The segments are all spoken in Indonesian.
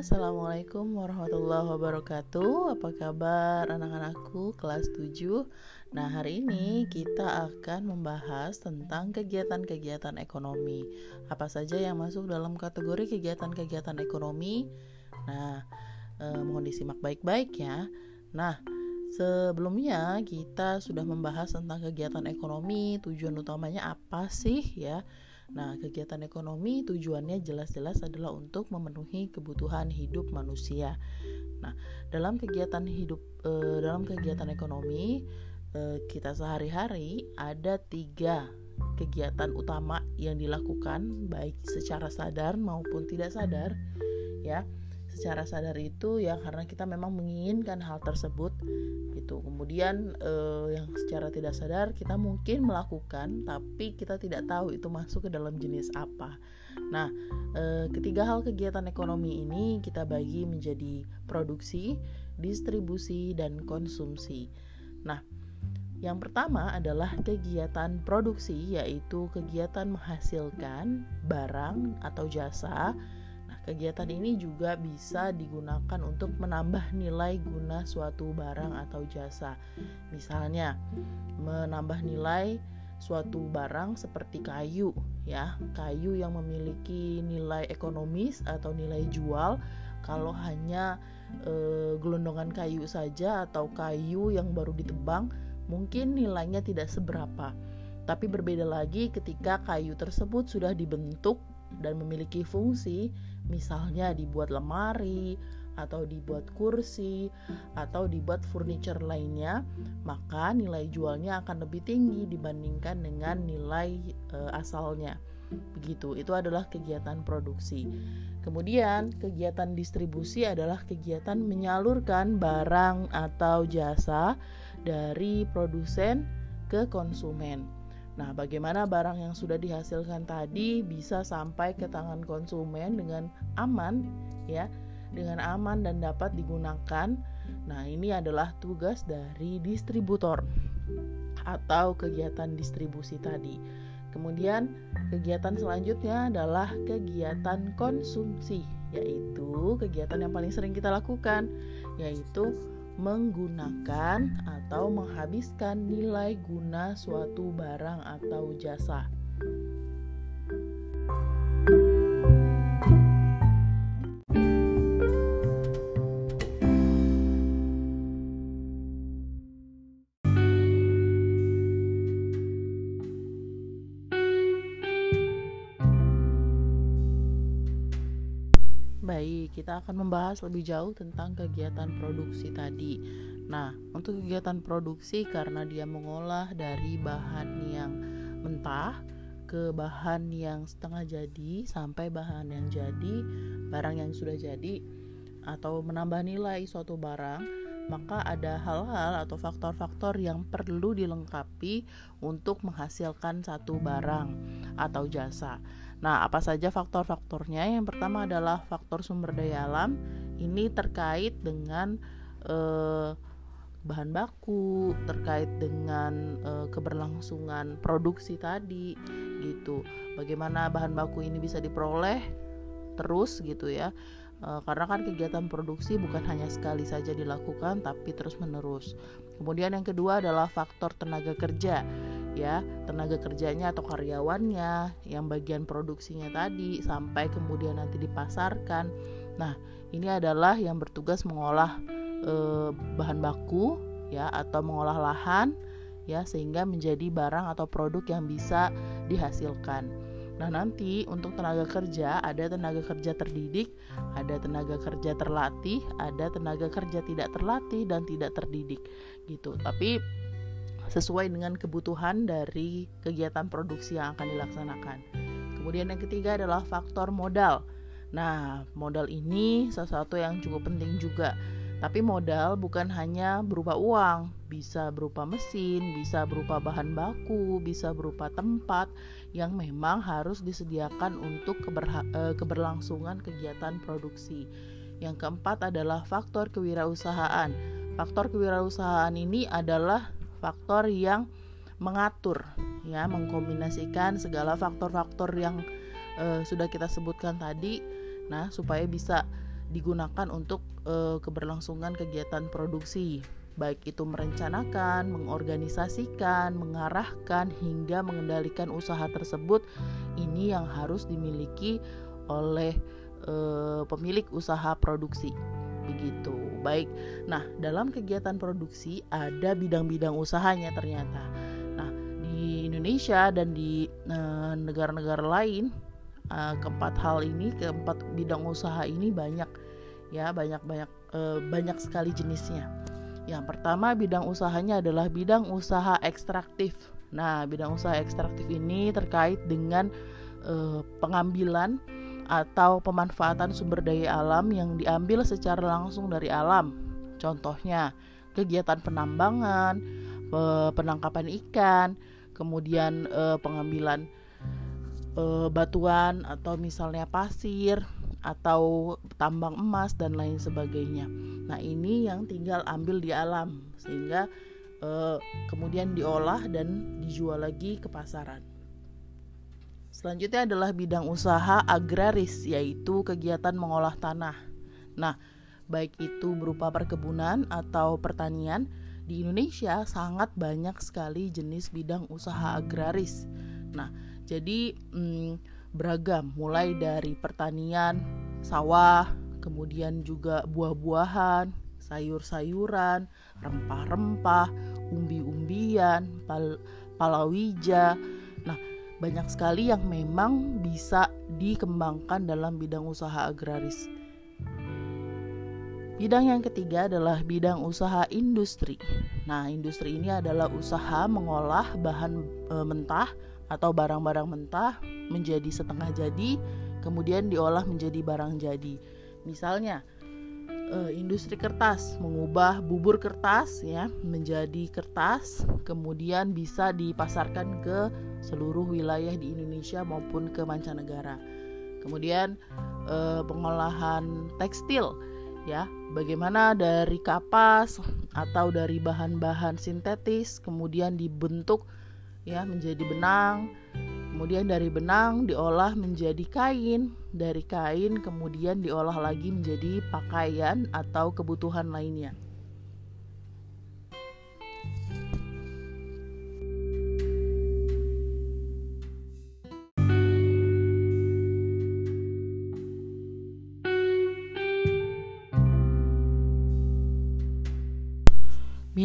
Assalamualaikum warahmatullahi wabarakatuh. Apa kabar anak-anakku kelas 7 Nah hari ini kita akan membahas tentang kegiatan-kegiatan ekonomi. Apa saja yang masuk dalam kategori kegiatan-kegiatan ekonomi? Nah eh, mohon disimak baik-baik ya. Nah sebelumnya kita sudah membahas tentang kegiatan ekonomi. Tujuan utamanya apa sih ya Nah, kegiatan ekonomi tujuannya jelas-jelas adalah untuk memenuhi kebutuhan hidup manusia. Nah, dalam kegiatan hidup eh, dalam kegiatan ekonomi eh, kita sehari-hari ada tiga kegiatan utama yang dilakukan baik secara sadar maupun tidak sadar ya secara sadar itu ya karena kita memang menginginkan hal tersebut gitu. Kemudian eh, yang secara tidak sadar kita mungkin melakukan tapi kita tidak tahu itu masuk ke dalam jenis apa. Nah eh, ketiga hal kegiatan ekonomi ini kita bagi menjadi produksi distribusi dan konsumsi. Nah yang pertama adalah kegiatan produksi, yaitu kegiatan menghasilkan barang atau jasa Kegiatan ini juga bisa digunakan untuk menambah nilai guna suatu barang atau jasa. Misalnya, menambah nilai suatu barang seperti kayu ya. Kayu yang memiliki nilai ekonomis atau nilai jual kalau hanya e, gelondongan kayu saja atau kayu yang baru ditebang mungkin nilainya tidak seberapa. Tapi berbeda lagi ketika kayu tersebut sudah dibentuk dan memiliki fungsi misalnya dibuat lemari atau dibuat kursi atau dibuat furniture lainnya maka nilai jualnya akan lebih tinggi dibandingkan dengan nilai e, asalnya. Begitu itu adalah kegiatan produksi. Kemudian kegiatan distribusi adalah kegiatan menyalurkan barang atau jasa dari produsen ke konsumen Nah, bagaimana barang yang sudah dihasilkan tadi bisa sampai ke tangan konsumen dengan aman ya, dengan aman dan dapat digunakan. Nah, ini adalah tugas dari distributor atau kegiatan distribusi tadi. Kemudian, kegiatan selanjutnya adalah kegiatan konsumsi, yaitu kegiatan yang paling sering kita lakukan, yaitu menggunakan atau menghabiskan nilai guna suatu barang atau jasa. Kita akan membahas lebih jauh tentang kegiatan produksi tadi. Nah, untuk kegiatan produksi karena dia mengolah dari bahan yang mentah ke bahan yang setengah jadi sampai bahan yang jadi, barang yang sudah jadi atau menambah nilai suatu barang, maka ada hal-hal atau faktor-faktor yang perlu dilengkapi untuk menghasilkan satu barang atau jasa. Nah, apa saja faktor-faktornya? Yang pertama adalah faktor sumber daya alam. Ini terkait dengan eh, bahan baku, terkait dengan eh, keberlangsungan produksi tadi, gitu. Bagaimana bahan baku ini bisa diperoleh terus, gitu ya? Eh, karena kan kegiatan produksi bukan hanya sekali saja dilakukan, tapi terus-menerus. Kemudian yang kedua adalah faktor tenaga kerja ya tenaga kerjanya atau karyawannya yang bagian produksinya tadi sampai kemudian nanti dipasarkan nah ini adalah yang bertugas mengolah e, bahan baku ya atau mengolah lahan ya sehingga menjadi barang atau produk yang bisa dihasilkan Nah, nanti untuk tenaga kerja ada tenaga kerja terdidik, ada tenaga kerja terlatih, ada tenaga kerja tidak terlatih dan tidak terdidik gitu. Tapi sesuai dengan kebutuhan dari kegiatan produksi yang akan dilaksanakan. Kemudian yang ketiga adalah faktor modal. Nah, modal ini sesuatu yang cukup penting juga. Tapi modal bukan hanya berupa uang, bisa berupa mesin, bisa berupa bahan baku, bisa berupa tempat yang memang harus disediakan untuk eh, keberlangsungan kegiatan produksi. Yang keempat adalah faktor kewirausahaan. Faktor kewirausahaan ini adalah faktor yang mengatur ya mengkombinasikan segala faktor-faktor yang uh, sudah kita sebutkan tadi nah supaya bisa digunakan untuk uh, keberlangsungan kegiatan produksi baik itu merencanakan, mengorganisasikan, mengarahkan hingga mengendalikan usaha tersebut ini yang harus dimiliki oleh e, pemilik usaha produksi. Begitu. Baik. Nah, dalam kegiatan produksi ada bidang-bidang usahanya ternyata. Nah, di Indonesia dan di eh, negara-negara lain e, keempat hal ini, keempat bidang usaha ini banyak ya, banyak-banyak e, banyak sekali jenisnya. Yang pertama bidang usahanya adalah bidang usaha ekstraktif. Nah, bidang usaha ekstraktif ini terkait dengan eh, pengambilan atau pemanfaatan sumber daya alam yang diambil secara langsung dari alam. Contohnya, kegiatan penambangan, penangkapan ikan, kemudian eh, pengambilan eh, batuan atau misalnya pasir, atau tambang emas dan lain sebagainya. Nah, ini yang tinggal ambil di alam sehingga eh, kemudian diolah dan dijual lagi ke pasaran. Selanjutnya adalah bidang usaha agraris yaitu kegiatan mengolah tanah. Nah, baik itu berupa perkebunan atau pertanian, di Indonesia sangat banyak sekali jenis bidang usaha agraris. Nah, jadi hmm, beragam mulai dari pertanian, sawah, kemudian juga buah-buahan, sayur-sayuran, rempah-rempah, umbi-umbian, pal palawija. Nah, banyak sekali yang memang bisa dikembangkan dalam bidang usaha agraris. Bidang yang ketiga adalah bidang usaha industri. Nah, industri ini adalah usaha mengolah bahan e, mentah atau barang-barang mentah menjadi setengah jadi, kemudian diolah menjadi barang jadi. Misalnya, uh, industri kertas mengubah bubur kertas ya menjadi kertas, kemudian bisa dipasarkan ke seluruh wilayah di Indonesia maupun ke mancanegara. Kemudian uh, pengolahan tekstil ya, bagaimana dari kapas atau dari bahan-bahan sintetis kemudian dibentuk ya menjadi benang. Kemudian dari benang diolah menjadi kain, dari kain kemudian diolah lagi menjadi pakaian atau kebutuhan lainnya.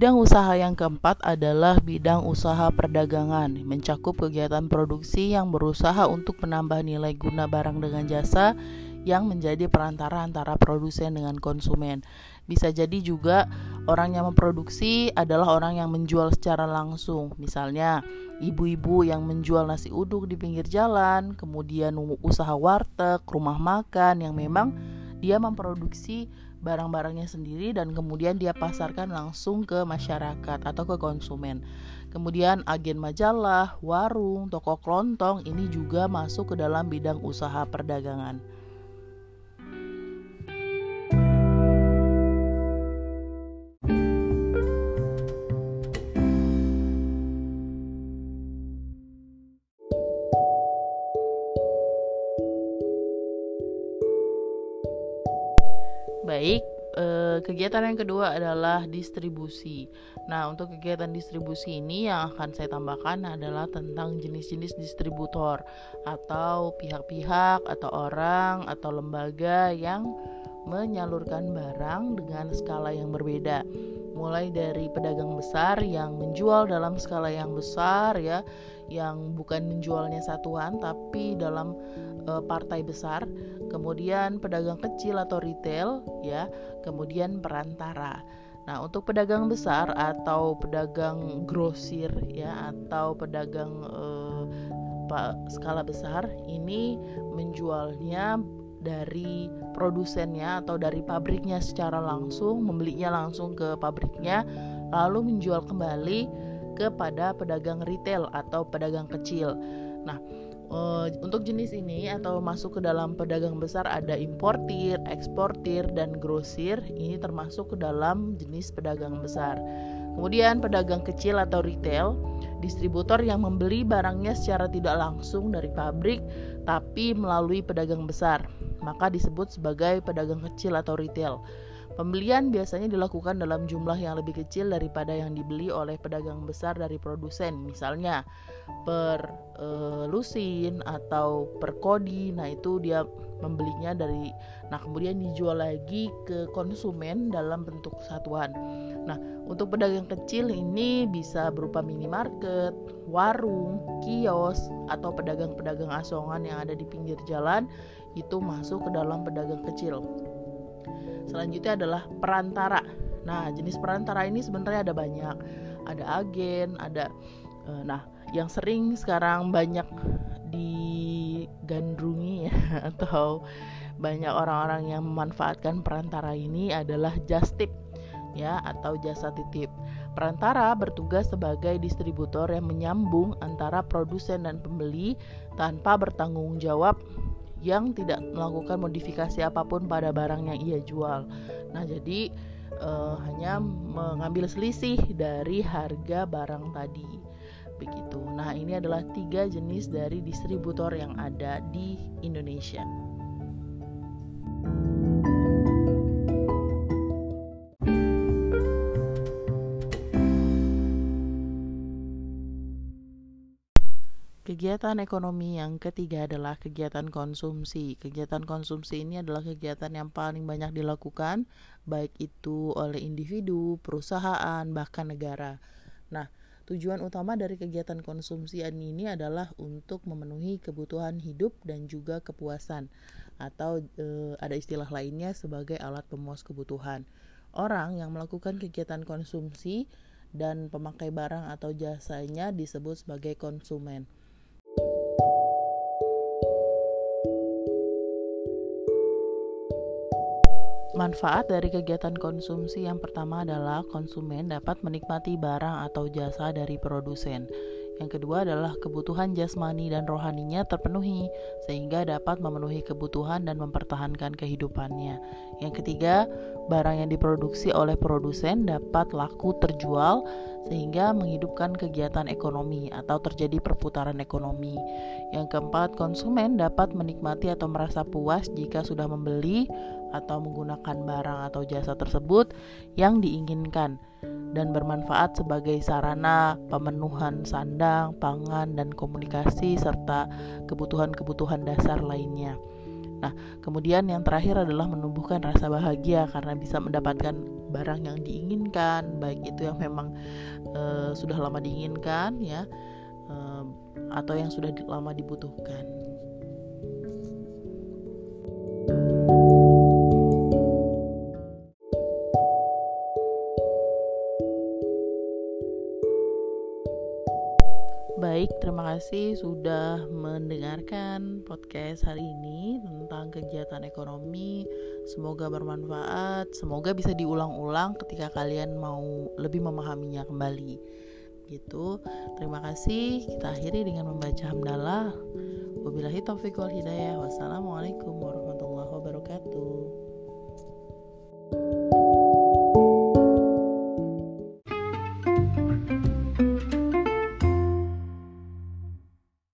Bidang usaha yang keempat adalah bidang usaha perdagangan, mencakup kegiatan produksi yang berusaha untuk menambah nilai guna barang dengan jasa yang menjadi perantara antara produsen dengan konsumen. Bisa jadi juga orang yang memproduksi adalah orang yang menjual secara langsung. Misalnya, ibu-ibu yang menjual nasi uduk di pinggir jalan, kemudian usaha warteg, rumah makan yang memang dia memproduksi barang-barangnya sendiri dan kemudian dia pasarkan langsung ke masyarakat atau ke konsumen. Kemudian agen majalah, warung, toko kelontong ini juga masuk ke dalam bidang usaha perdagangan. Kegiatan yang kedua adalah distribusi. Nah, untuk kegiatan distribusi ini yang akan saya tambahkan adalah tentang jenis-jenis distributor atau pihak-pihak atau orang atau lembaga yang menyalurkan barang dengan skala yang berbeda. Mulai dari pedagang besar yang menjual dalam skala yang besar ya, yang bukan menjualnya satuan tapi dalam e, partai besar kemudian pedagang kecil atau retail ya, kemudian perantara. Nah, untuk pedagang besar atau pedagang grosir ya atau pedagang eh, skala besar ini menjualnya dari produsennya atau dari pabriknya secara langsung, membelinya langsung ke pabriknya, lalu menjual kembali kepada pedagang retail atau pedagang kecil. Nah, Uh, untuk jenis ini atau masuk ke dalam pedagang besar ada importir, eksportir, dan grosir. Ini termasuk ke dalam jenis pedagang besar. Kemudian pedagang kecil atau retail, distributor yang membeli barangnya secara tidak langsung dari pabrik tapi melalui pedagang besar. maka disebut sebagai pedagang kecil atau retail. Pembelian biasanya dilakukan dalam jumlah yang lebih kecil daripada yang dibeli oleh pedagang besar dari produsen, misalnya per e, lusin atau per kodi. Nah, itu dia membelinya dari nah kemudian dijual lagi ke konsumen dalam bentuk satuan. Nah, untuk pedagang kecil ini bisa berupa minimarket, warung, kios atau pedagang-pedagang asongan yang ada di pinggir jalan itu masuk ke dalam pedagang kecil. Selanjutnya adalah perantara. Nah, jenis perantara ini sebenarnya ada banyak. Ada agen, ada uh, nah, yang sering sekarang banyak digandrungi ya atau banyak orang-orang yang memanfaatkan perantara ini adalah just tip ya atau jasa titip. Perantara bertugas sebagai distributor yang menyambung antara produsen dan pembeli tanpa bertanggung jawab yang tidak melakukan modifikasi apa pun pada barang yang ia jual. Nah, jadi uh, hanya mengambil selisih dari harga barang tadi. Begitu. Nah, ini adalah tiga jenis dari distributor yang ada di Indonesia. Kegiatan ekonomi yang ketiga adalah kegiatan konsumsi. Kegiatan konsumsi ini adalah kegiatan yang paling banyak dilakukan, baik itu oleh individu, perusahaan, bahkan negara. Nah, tujuan utama dari kegiatan konsumsi ini adalah untuk memenuhi kebutuhan hidup dan juga kepuasan, atau e, ada istilah lainnya sebagai alat pemuas kebutuhan. Orang yang melakukan kegiatan konsumsi dan pemakai barang atau jasanya disebut sebagai konsumen. Manfaat dari kegiatan konsumsi yang pertama adalah konsumen dapat menikmati barang atau jasa dari produsen. Yang kedua adalah kebutuhan jasmani dan rohaninya terpenuhi sehingga dapat memenuhi kebutuhan dan mempertahankan kehidupannya. Yang ketiga, barang yang diproduksi oleh produsen dapat laku terjual sehingga menghidupkan kegiatan ekonomi atau terjadi perputaran ekonomi. Yang keempat, konsumen dapat menikmati atau merasa puas jika sudah membeli atau menggunakan barang atau jasa tersebut yang diinginkan dan bermanfaat sebagai sarana pemenuhan sandang, pangan, dan komunikasi serta kebutuhan-kebutuhan dasar lainnya. Nah, kemudian yang terakhir adalah menumbuhkan rasa bahagia karena bisa mendapatkan barang yang diinginkan, baik itu yang memang e, sudah lama diinginkan ya, e, atau yang sudah lama dibutuhkan. Kasih sudah mendengarkan podcast hari ini tentang kegiatan ekonomi. Semoga bermanfaat, semoga bisa diulang-ulang ketika kalian mau lebih memahaminya kembali. Gitu. Terima kasih. Kita akhiri dengan membaca hamdalah. Wabillahi taufiq wal hidayah. Wassalamualaikum warahmatullahi